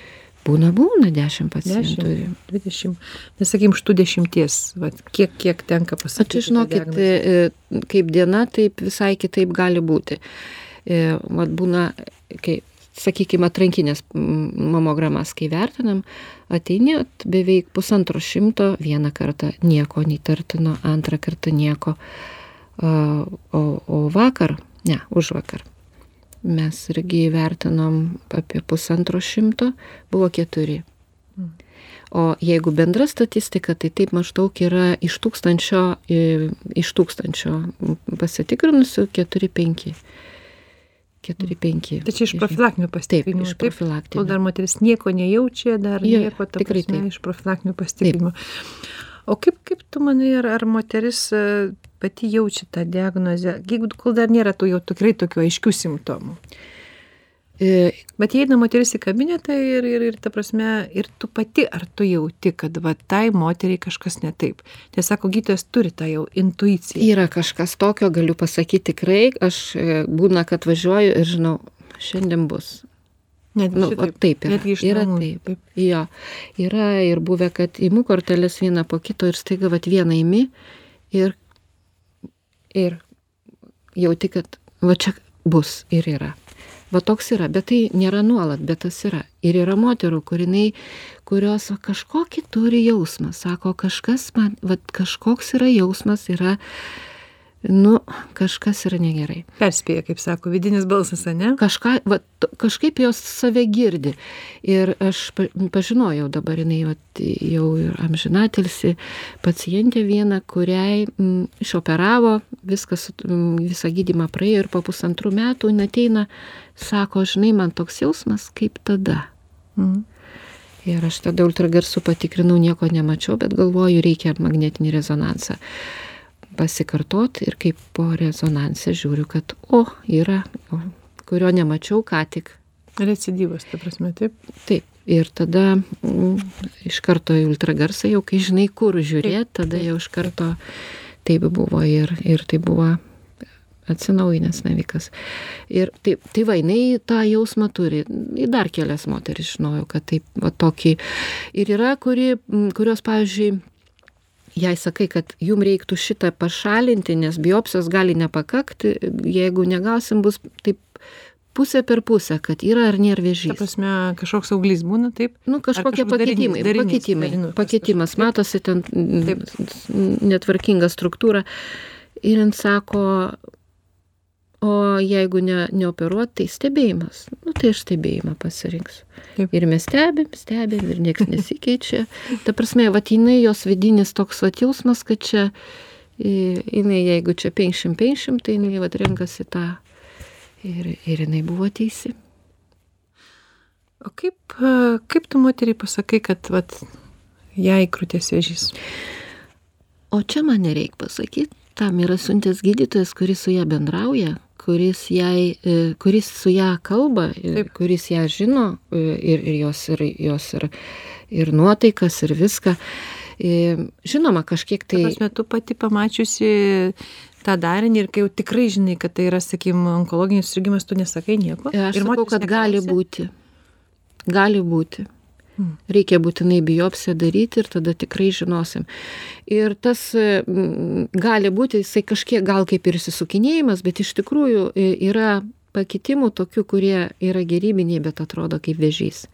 Būna, būna dešimt pacientų. Dešimt, dvidešimt. Nesakykim, iš tų dešimties, vat, kiek, kiek tenka pasakyti. Aš žinokit, e, kaip diena, taip visai kitaip gali būti. E, vat būna, kai sakykime, atrankinės mamogramas, kai vertinam, ateini beveik pusantro šimto, vieną kartą nieko neįtartino, antrą kartą nieko. O, o vakar, ne, už vakar, mes irgi įvertinom apie pusantro šimto, buvo keturi. Mm. O jeigu bendra statistika, tai taip maždaug yra iš tūkstančio, iš tūkstančio pasitikrinusių 4-5 keturi penki. Tai čia iš profilaktinių pasitikrinimų iš profilaktinių kol dar moteris nieko nejaučia dar jo, nieko ta tikrai prasme, iš profilaktinių pasitikrinimų o kaip kaip tu manai ar ar moteris e, pati jaučia tą diagnozę jeigu kol dar nėra tų jau tikrai tokių aiškių simptomų E, bet įeina moteris į kabinetą ir, ir, ir ta prasme, ir tu pati, ar tu jauti, kad va tai moteriai kažkas ne taip. Nes sako, gydytojas turi tą jau intuiciją. Yra kažkas tokio, galiu pasakyti tikrai, aš e, būna, kad važiuoju ir žinau, šiandien bus. Net, nu, šitaip, taip yra. Yra taip. Jo. Yra ir buvę, kad įimu kortelės vieną po kito ir staiga vat vieną įimi ir, ir jauti, kad va čia bus ir yra. Va toks yra bet tai nėra nuolat bet tas yra. Ir yra moterų kur jinai kurios va kažkokį turi jausmą sako kažkas man vat kažkoks yra jausmas yra nu kažkas yra negerai. Perspėja kaip sako vidinis balsas ane? Kažką vat kažkaip jos save girdi. Ir aš pažinojau dabar jinai vat jau ir amžinatilsį pacientę vieną kuriai m, išoperavo viskas m, visą gydymą praėjo ir po pusantrų metų jin ateina sako žinai man toks jausmas kaip tada. Mhm. Ir aš tada ultragarsu patikrinau, nieko nemačiau, bet galvoju, reikia magnetinį rezonansą pasikartot ir kaip po rezonanse žiūriu, kad o, yra, o, kurio nemačiau ką tik. Recidyvas, ta prasme, taip? Taip. Ir tada mm, iš karto į ultragarsą jau, kai žinai, kur žiūrėti, tada jau iš karto taip buvo ir, ir tai buvo atsinaujinęs navikas. Ir taip, tai va, jinai tą jausmą turi. Ir dar kelias moteris žinojau, kad taip, va, tokį. Ir yra, kuri, kurios, pavyzdžiui, jai sakai, kad jum reiktų šitą pašalinti, nes biopsijos gali nepakakti, jeigu negausim, bus taip pusė per pusę, kad yra ar nėra vėžys. Ta prasme, kažkoks auglys būna, taip? Nu, kažkokie pakitimai. Darinys, pakitimai. Darinys, pakitimas, matosi ten taip. netvarkinga struktūra. Ir jin sako, o jeigu ne neoperuot tai stebėjimas. Nu tai aš stebėjimą pasirinksiu. Taip. ir mes stebim stebim ir nieks nesikeičia. Ta prasme vat jinai jos vidinis toks vat jausmas kad čia jinai jeigu čia penkiasdešim penkiasdešim tai jinai vat renkasi tą ir ir jinai buvo teisi. O kaip kaip tu moteriai pasakai kad vat jai krūties vėžys? O čia man nereik pasakyt tam yra siuntęs gydytojas kuris su ja bendrauja kuris jai, e, kuris su ją kalba, Taip. kuris ją žino e, ir, ir jos, ir, jos ir, ir nuotaikas, ir viską. E, žinoma, kažkiek tai... Tuos metu pati pamačiusi tą darinį ir kai jau tikrai žinai, kad tai yra, sakykime, onkologinis susirgymas, tu nesakai nieko. Aš ir sakau, kad gali būti. Gali būti. Reikia būtinai biopsiją daryti ir tada tikrai žinosim. Ir tas gali būti, jisai kažkiek gal kaip ir įsisukinėjimas, bet iš tikrųjų yra pakitimų tokių, kurie yra gerybiniai, bet atrodo kaip vėžys.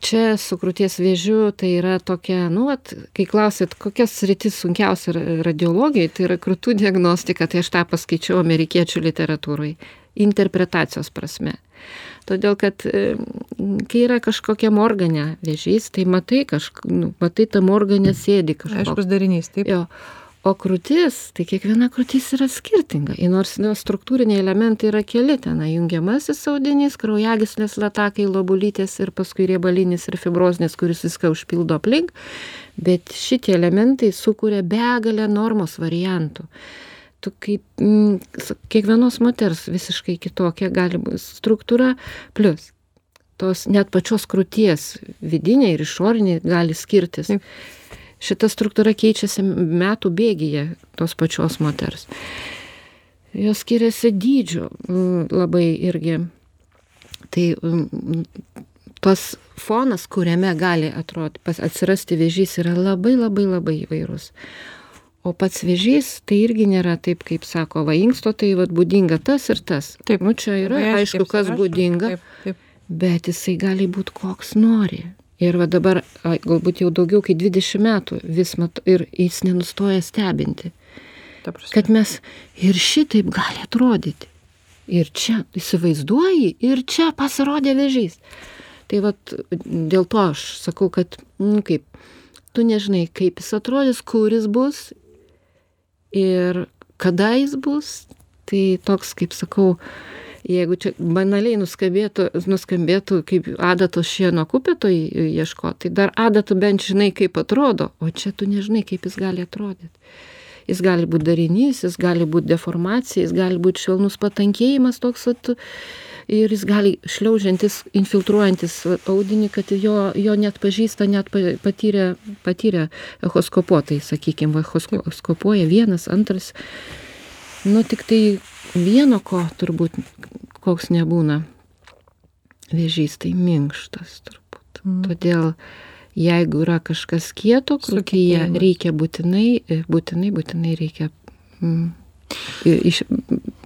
čia su krūties vėžiu tai yra tokia, nu, at, kai klausit, kokias sritis sunkiausia radiologijai, tai yra krūtų diagnostika, tai aš tą paskaičiau amerikiečių literatūrai, interpretacijos prasme. Todėl, kad kai yra kažkokiam organe vėžys, tai matai, kažk, nu, matai tam organe sėdi kažkoks. Aiškus darinys, taip. Jo o krūtis tai kiekviena krūtis yra skirtinga i nors nu struktūriniai elementai yra keli tenai jungiamasis audinys kraujagyslės latakai lobulytės ir paskui riebalinis ir fibrozinis kuris viską užpildo aplink bet šitie elementai sukuria begalę normos variantų tu kaip m, kiekvienos moters visiškai kitokia gali būt struktūra plus tos net pačios krūties vidiniai ir išoriniai gali skirtis šita struktūra keičiasi metų bėgyje tos pačios moters. Jos skiriasi dydžiu mm, labai irgi. Tai mm, tas fonas, kuriame gali atrodyti, atsirasti vėžys, yra labai labai labai įvairus. O pats vėžys tai irgi nėra taip, kaip sako, va inksto, tai va būdinga tas ir tas. Taip, nu čia yra, aišku, kas būdinga, bet jisai gali būti koks nori. Ir va dabar galbūt jau daugiau kaip dvidešim metų vis mat ir jis nenustoja stebinti. Kad mes ir šitaip gali atrodyti. Ir čia įsivaizduoji ir čia pasirodė vėžys. Tai vat dėl to aš sakau kad nu kaip tu nežinai kaip jis atrodys kur jis bus ir kada jis bus tai toks kaip sakau jeigu čia banaliai nuskambėtų nuskambėtų kaip adatos šieno kupetoj ieškot tai dar adatų bent žinai kaip atrodo o čia tu nežinai kaip jis gali atrodyt jis gali būt darinys jis gali būt deformacija jis gali būt švelnus patankėjimas toks vat ir jis gali šliaužiantis infiltruojantis audinį kad jo jo neatpažįsta net patyrę patyrę echoskopuotojai sakykim va echoskopuoja vienas antras nu tiktai vieno ko turbūt koks nebūna vėžys, tai minkštas turbūt. Mm. Todėl jeigu yra kažkas kieto krūtyje, reikia būtinai, būtinai, būtinai reikia mm, iš,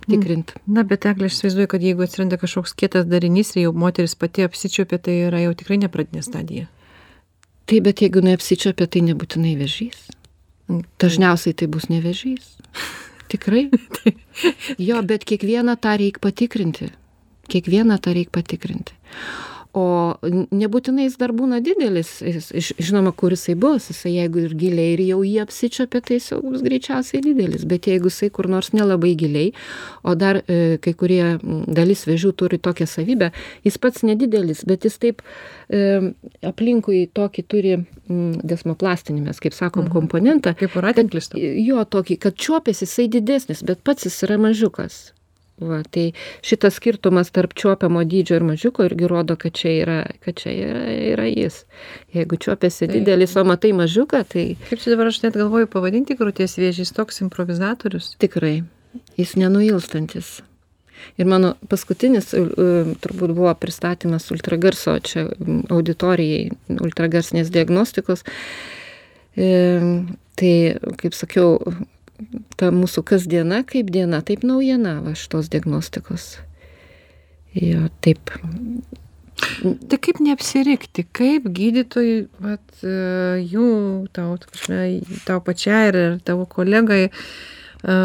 tikrinti. Na, bet eglė, aš įsivaizduoju, kad jeigu atsiranda kažkoks kietas darinys ir jau moteris pati apsičiopė, tai yra jau tikrai nepradinė stadija. Taip, bet jeigu neapsičiopė, tai nebūtinai vėžys. Mm, Dažniausiai tai bus ne vėžys. Tikrai? jo, bet kiekvieną tą reikia patikrinti. Kiekvieną tą reikia patikrinti o nebūtinai jis dar būna didelis jis žinoma kur jisai bus jisai jeigu ir giliai ir jau jį apsičiuopė tai jis jau bus greičiausiai didelis bet jeigu jisai kur nors nelabai giliai o dar e, kai kurie dalis vėžių turi tokią savybę jis pats nedidelis bet jis taip e, aplinkui tokį turi desmoplastinį mes kaip sakom mhm. komponentą kaip voratinklis jo tokį kad čiuopiasi jisai didesnis bet pats jis yra mažiukas va tai šitas skirtumas tarp čiuopiamo dydžio ir mažiuko irgi rodo kad čia yra kad čia yra yra jis. Jeigu čiuopiasi didelis o matai mažiuką tai kaip čia dabar aš net galvoju pavadinti krūties vėžį jis toks improvizatorius. Tikrai. Jis nenuilstantis. Ir mano paskutinis turbūt buvo pristatymas ultragarso čia auditorijai ultragarsinės diagnostikos. E, tai kaip sakiau ta mūsų kasdiena kaip diena, taip naujiena va šitos diagnostikos. Jo, taip. Tai kaip neapsirikti, kaip gydytojai, vat, e, jų, tau, tau pačiai ir tavo kolegai, e,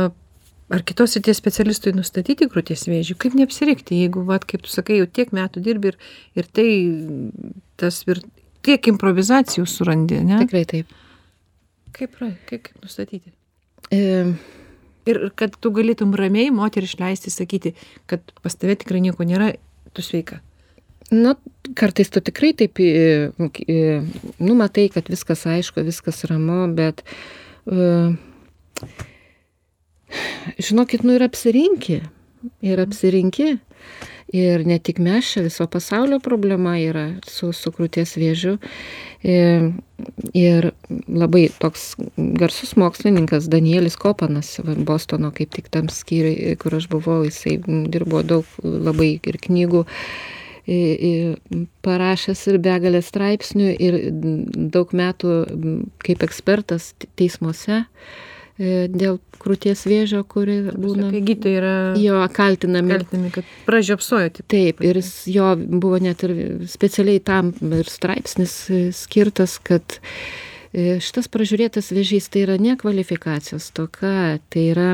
ar kitos srities specialistui nustatyti krūties vėžį, kaip neapsirikti, jeigu, vat, kaip tu sakai, jau tiek metų dirbi ir, ir tai, tas ir tiek improvizacijų surandi, ne? Tikrai taip. Kaip, kaip, kaip nustatyti? E, ir kad tu galėtum ramiai moterį išleisti, sakyti, kad pas tave tikrai nieko nėra, tu sveika. Na, kartais tu tikrai taip, nu, matai, kad viskas aišku, viskas ramu, bet, uh, žinokit, nu ir apsirinki, ir apsirinki. Ir ne tik mes čia, viso pasaulio problema yra su, su krūties vėžiu. Ir, ir labai toks garsus mokslininkas Danielis Kopanas, Bostono kaip tik tam skyriui, kur aš buvau, jisai dirbo daug labai ir knygų parašęs ir begalę straipsnių ir daug metų kaip ekspertas teismuose dėl krūties vėžio, kuri būna. Gydytojai yra. Jo, kaltinami. Kaltinami, kad pražiopsojo. Taip, taip ir jo buvo net ir specialiai tam ir straipsnis e, skirtas, kad e, šitas pražiūrėtas vėžys tai yra ne kvalifikacijos toka, tai yra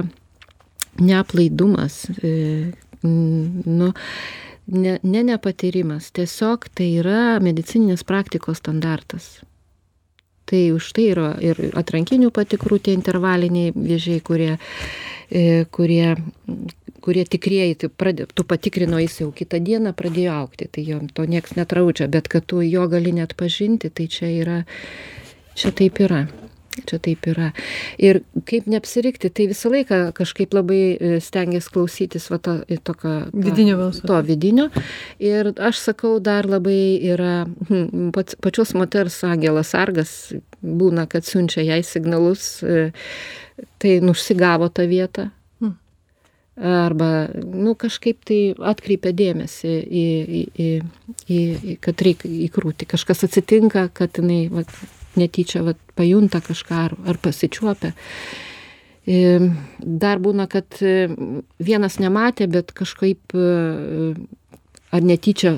neaplaidumas. Nu, ne, ne nepatyrimas, tiesiog tai yra medicininės praktikos standartas. Tai už tai yra ir atrankinių patikrų tie intervaliniai vėžiai, kurie, e, kurie, kurie tikrieji, tai pradė, tu patikrino jis jau kitą dieną pradėjo aukti, tai jo to nieks netraučia, bet kad tu jo gali net pažinti, tai čia yra, čia taip yra. Čia taip yra. Ir kaip neapsirikti, tai visą laiką kažkaip labai e, stengiasi klausytis va to, tokio... Vidinio balso. To vidinio. Ir aš sakau, dar labai yra hm, pats, pačios moters angelas sargas, būna, kad siunčia jai signalus, e, tai nusigavo tą vietą. Hm. Arba, nu, kažkaip tai atkreipia dėmesį į, į, į, į kad reikia įkrūti. Kažkas atsitinka, kad jinai, va, netyčia vat, pajunta kažką ar, ar pasičiuopia. E, dar būna, kad e, vienas nematė, bet kažkaip e, ar netyčia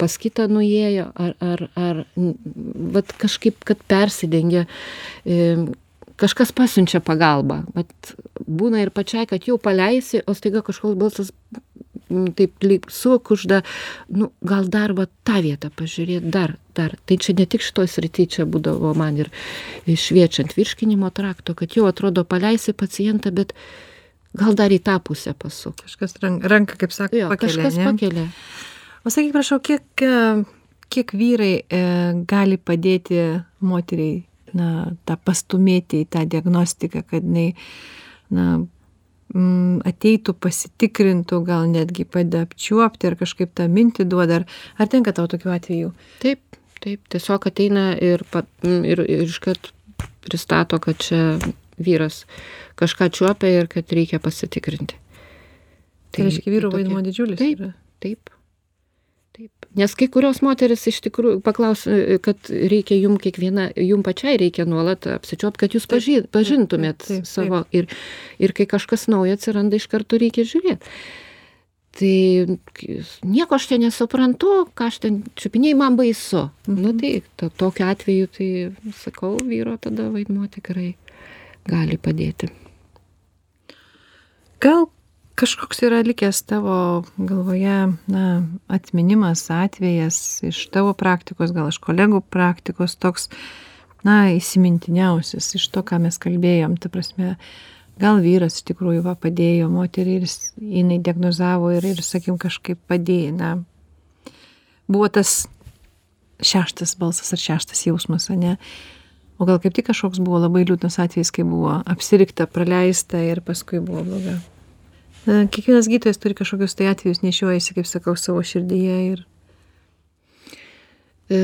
pas kitą nuėjo, ar, ar, ar vat, kažkaip, kad persidengia, kažkas pasiunčia pagalbą. Bet būna ir pačiai, kad jau paleisi, o staiga kažkoks balsas taip lyg sukužda, nu, gal dar va tą vietą pažiūrėti, dar, dar. Tai čia ne tik šitoj srity, čia būdavo man ir šviečiant virškinimo trakto, kad jau atrodo paleisi pacientą, bet gal dar į tą pusę pasuk. Kažkas ranką, kaip sako, jo, pakelia. Kažkas ne? pakelia. O sakyk, prašau, kiek, kiek vyrai e, gali padėti moteriai, na, tą pastumėti į tą diagnostiką, kad jinai, na, ateitų, pasitikrintų, gal netgi padeda apčiuopti ar kažkaip tą mintį duoda. Ar, ar tenka tau tokių atvejų? Taip, taip, tiesiog ateina ir, mm, ir, ir iškart pristato, kad čia vyras kažką čiuopia ir kad reikia pasitikrinti. Tai, tai reiškia, vyro vaidmuo didžiulis. Taip, taip. Taip. Nes kai kurios moteris iš tikrųjų paklaus, kad reikia jum kiekviena, jum pačiai reikia nuolat apsičiuopti, kad jūs paži, pažintumėt taip, taip, taip. savo ir, ir kai kažkas naujo atsiranda, iš karto reikia žiūrėti. Tai nieko aš ten nesuprantu, ką aš ten čiupiniai man baisu. Nu mhm. Nu tai to, tokiu atveju, tai sakau, vyro tada vaidmuo tikrai gali padėti. Gal kažkoks yra likęs tavo galvoje na atminimas atvejas iš tavo praktikos gal iš kolegų praktikos toks na įsimintiniausias iš to ką mes kalbėjom. Ta prasme gal vyras iš tikrųjų va padėjo moteriai ir jinai diagnozavo ir ir sakykim kažkaip padėjo na. Buvo tas šeštas balsas ar šeštas jausmas ane. O gal kaip tik kažkoks buvo labai liūdnas atvejis kai buvo apsirikta praleista ir paskui buvo bloga Na, kiekvienas gydytojas turi kažkokius tai atvejus nešiojasi, kaip sakau, savo širdyje ir. E,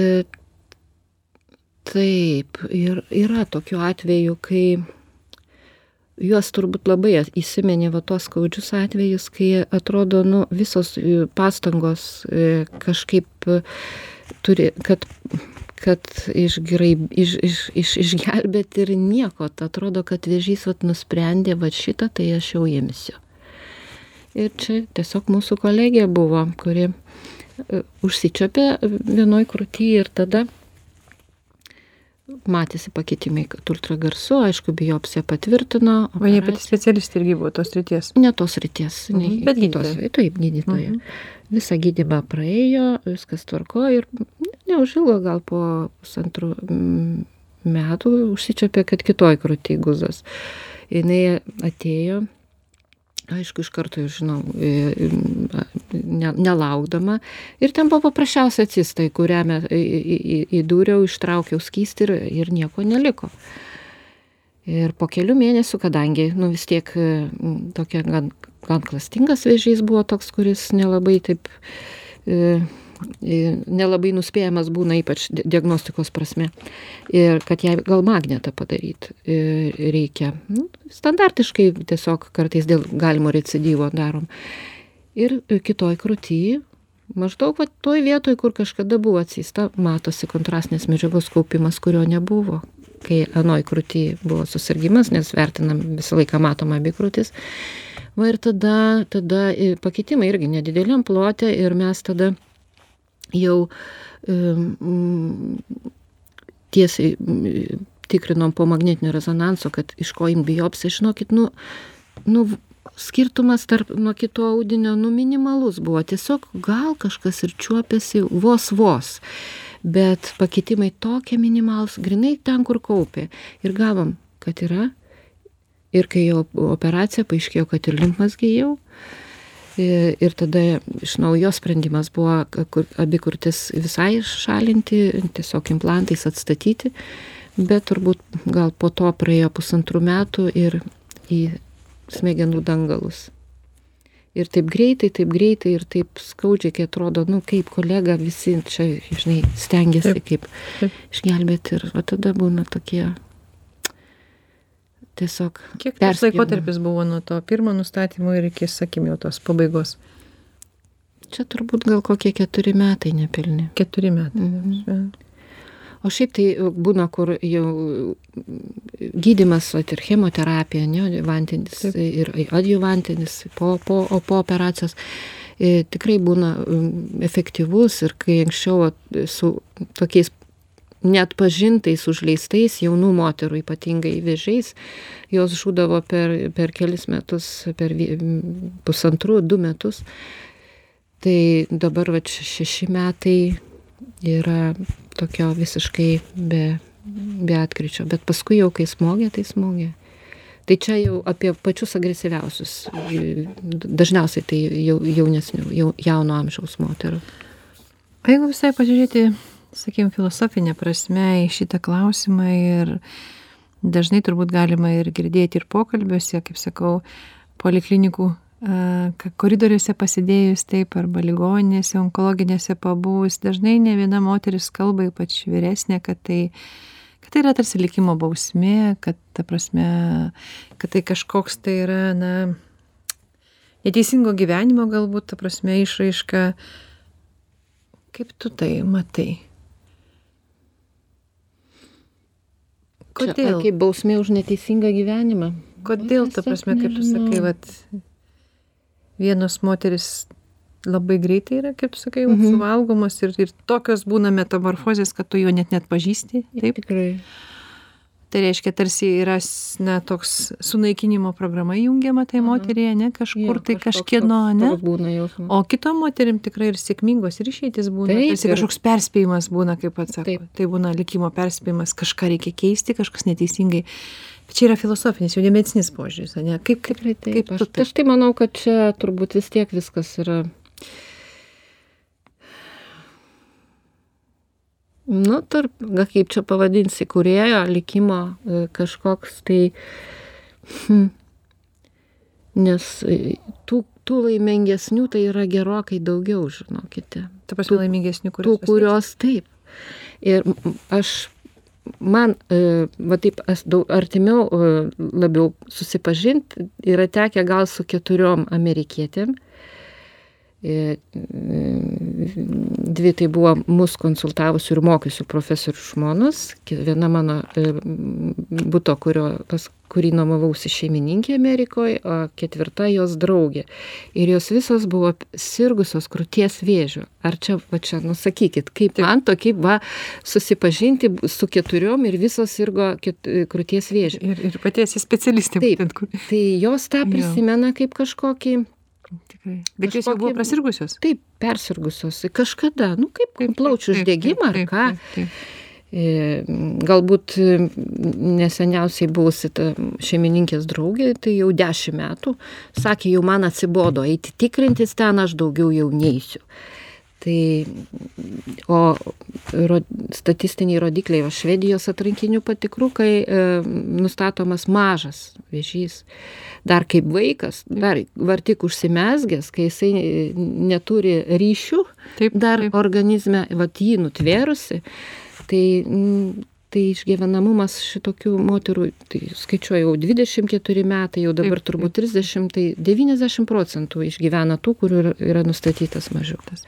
taip, ir yra tokių atvejų, kai juos turbūt labai įsimenė va tos skaudžius atvejus, kai atrodo, nu, visos pastangos e, kažkaip turi, kad kad išgerai, iš, iš, iš, išgelbėti ir nieko. Atrodo, kad vėžys vat, nusprendė, va šitą tai aš jau imsiu. Ir čia tiesiog mūsų kolegė buvo, kuri e, užsičiapė vienoj krūty ir tada matėsi pakitimai ultragarsu, aišku, biopsija patvirtino. O jie pati specialistė irgi buvo tos ryties? Ne tos ryties, mhm. bet gydytoja. Taip, gydytoja. Mhm. Visą gydymą praėjo, viskas tvarko ir neužilgo gal po pusantrų metų užsičiapė, kad kitoj krūty guzas. Jis atėjo aišku iš karto jau žinau e, ne, nelaukdama. Ir ten buvo paprasčiausia cista į kurią įdūriau ištraukiau skystį ir, ir nieko neliko. Ir po kelių mėnesių kadangi nu vis tiek tokia gan, gan klastingas vėžys buvo toks kuris nelabai taip e, nelabai nuspėjamas būna ypač diagnostikos prasme. Ir kad jai gal magnetą padaryti reikia. Nu, standartiškai tiesiog kartais dėl galimo recidyvo darom. Ir kitoj krūtyje, maždaug va, toj vietoj, kur kažkada buvo atsista, matosi kontrastinės medžiagos kaupimas, kurio nebuvo. kai anoj krūty buvo susirgymas, nes vertinam visą laiką matom abi krūtis. Va ir tada, tada pakitimai irgi nedideliam plote ir mes tada jau um, tiesiai tikrinom po magnetinio rezonanso, kad iš ko im biopsija, žinokit, nu, nu, skirtumas tarp nuo kito audinio, nu, minimalus buvo. Tiesiog gal kažkas ir čiuopėsi vos vos. Bet pakitimai tokie minimalus, grinai ten, kur kaupė. Ir gavom, kad yra. Ir kai jau operacija paaiškėjo, kad ir limfmasgiai jau. Ir tada iš naujo sprendimas buvo kur, abi kurtis visai šalinti, tiesiog implantais atstatyti bet turbūt gal po to praėjo pusantrų metų ir į smegenų dangalus. Ir taip greitai, taip greitai ir taip skaudžiai, kai atrodo, nu kaip kolega visi čia, žinai, stengiasi kaip taip. išgelbėti ir o tada būna tokie tiesiog. Kiek tas laikotarpis buvo nuo to pirmo nustatymo ir iki, sakim, jau tos pabaigos? Čia turbūt gal kokie keturi metai nepilni. Keturi metai. Mhm. O šiaip tai būna, kur jau gydimas, o ir chemoterapija, ne, vantinis Taip. ir adjuvantinis po, po, o po operacijos tikrai būna efektyvus ir kai anksčiau su tokiais net pažintais, užleistais jaunų moterų, ypatingai vėžiais, jos žūdavo per, per kelis metus, per pusantrų, du metus. Tai dabar va šeši metai yra tokio visiškai be, be atkryčio. Bet paskui jau, kai smogė, tai smogė. Tai čia jau apie pačius agresyviausius, dažniausiai tai jau, jaunesnių, jau, jauno amžiaus moterų. Jeigu visai pažiūrėti, sakykime, filosofinė prasme į šitą klausimą ir dažnai turbūt galima ir girdėti ir pokalbiuose, kaip sakau, poliklinikų koridoriuose pasidėjus taip arba ligoninėse onkologinėse pabuvus dažnai ne viena moteris kalba ypač vyresnė kad tai kad tai yra tarsi likimo bausmė kad ta prasme kad tai kažkoks tai yra na neteisingo gyvenimo galbūt ta prasme išraiška. Kaip tu tai matai kodėl kaip bausmė už neteisingą gyvenimą kodėl ta prasme kaip tu sakai vat vienos moterys labai greitai yra, kaip sakai, mhm. suvalgomos ir, ir tokios būna metamorfozės, kad tu jo net net pažįsti. Taip, tikrai. Tai reiškia, tarsi yra na, toks sunaikinimo programa jungiama tai mhm. moteriai, ne kažkur tai kažkieno, ne? Būna jausmas. O kitom moterim tikrai ir sėkmingos ir išeitis būna. Tarsi kažkoks perspėjimas būna, kaip pats sako. Taip. Tai būna likimo perspėjimas, kažką reikia keisti, kažkas neteisingai čia yra filosofinis jau ne medicininis požiūris ane kaip kaip kaip tai aš tai manau kad čia turbūt vis tiek viskas yra nu tarp gal kaip čia pavadinsi kūrėjo likimo e, kažkoks tai hm, nes e, tų tų laimingesnių tai yra gerokai daugiau žinokite ta prasme laimingesnių kurios tų kurios taip ir aš man e, va taip daug artimiau labiau susipažint yra tekę gal su keturiom amerikietėm. E, dvi tai buvo mus konsultavusių ir mokysių profesorių žmonos, viena mano būto, kurio, pas kurį nuomavausi šeimininkė Amerikoje, o ketvirta jos draugė. Ir jos visos buvo sirgusios krūties vėžiu. Ar čia, va čia, nusakykit, kaip man tokį, va, susipažinti su keturiom ir visos sirgo ket, krūties vėžiu. Ir, ir paties specialistė. Taip, būtent, kur... tai jos tą prisimena kaip kažkokį Tikrai. Bet jos jau buvo prasirgusios? Taip, persirgusios. Kažkada, nu kaip, kaip plaučių uždegimą ar ką. Taip, taip, taip. E, galbūt e, neseniausiai buvusi ta šeimininkės draugė, tai jau dešimt metų, sakė, jau man atsibodo eiti tikrintis ten, aš daugiau jau neįsiu. Tai, o ro, statistiniai rodikliai, o švedijos atrankinių patikrų, kai e, nustatomas mažas vėžys, dar kaip vaikas, dar vartik užsimesgęs, kai jisai neturi ryšių, taip, dar taip. organizme, vat jį nutvėrusi, tai mm, tai išgyvenamumas šitokių moterų, tai skaičiuoju jau 24 metai, jau dabar turbūt 30, tai 90 procentų išgyvena tų, kurių yra nustatytas mažiukas.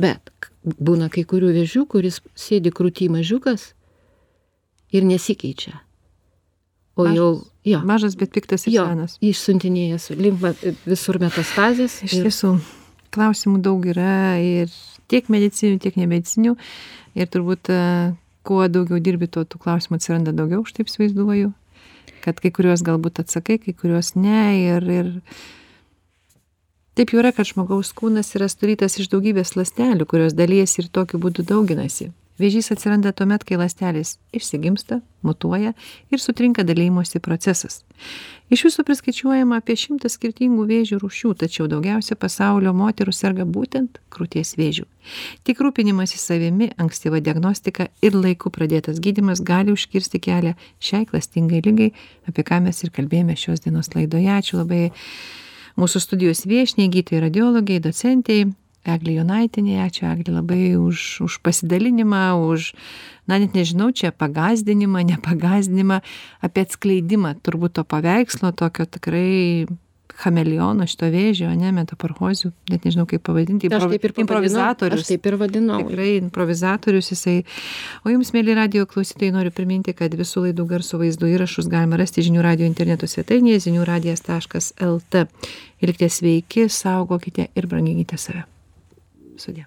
Bet būna kai kurių vėžių, kuris sėdi krūty mažiukas ir nesikeičia. O Mažas. jau, jo, Mažas, bet piktas ir jo, senas. išsiuntinėjęs limfa visur metastazės. Iš tiesų, klausimų daug yra ir tiek medicinių, tiek nemedicinių. Ir turbūt e, kuo daugiau dirbi, tuo tų klausimų atsiranda daugiau, aš taip įsivaizduoju. Kad kai kuriuos galbūt atsakai, kai kuriuos ne. Ir, ir taip jau yra, kad žmogaus kūnas yra sudarytas iš daugybės ląstelių, kurios dalyjasi ir tokiu būdu dauginasi. Vėžys atsiranda tuomet, kai ląstelės išsigimsta, mutuoja ir sutrinka dalymosi procesas. Iš viso priskaičiuojama apie šimtą skirtingų vėžių rūšių, tačiau daugiausia pasaulio moterų serga būtent krūties vėžių. Tik rūpinimas į savimi, ankstyva diagnostika ir laiku pradėtas gydimas gali užkirsti kelią šiai klastingai lygai, apie ką mes ir kalbėjome šios dienos laidoje. Ačiū labai mūsų studijos viešniai, gydytojai radiologai, docentiai, Eglė Jonaitinė, ačiū Eglė labai už, už pasidalinimą, už, na net nežinau, čia pagazdinimą, nepagazdinimą, apie atskleidimą turbūt to paveikslo, tokio tikrai chameleono šito vėžio, ne, metaporhozių, net nežinau kaip pavadinti, pavadinau, improvizatorius. Aš taip ir vadinau. Tikrai improvizatorius jisai. O jums, mėly radio klausytojai, noriu priminti, kad visų laidų garso vaizdo įrašus galima rasti žinių radio interneto svetainėje ziniųradijas.lt. Ir likite sveiki, saugokite ir branginkite save. Sudė.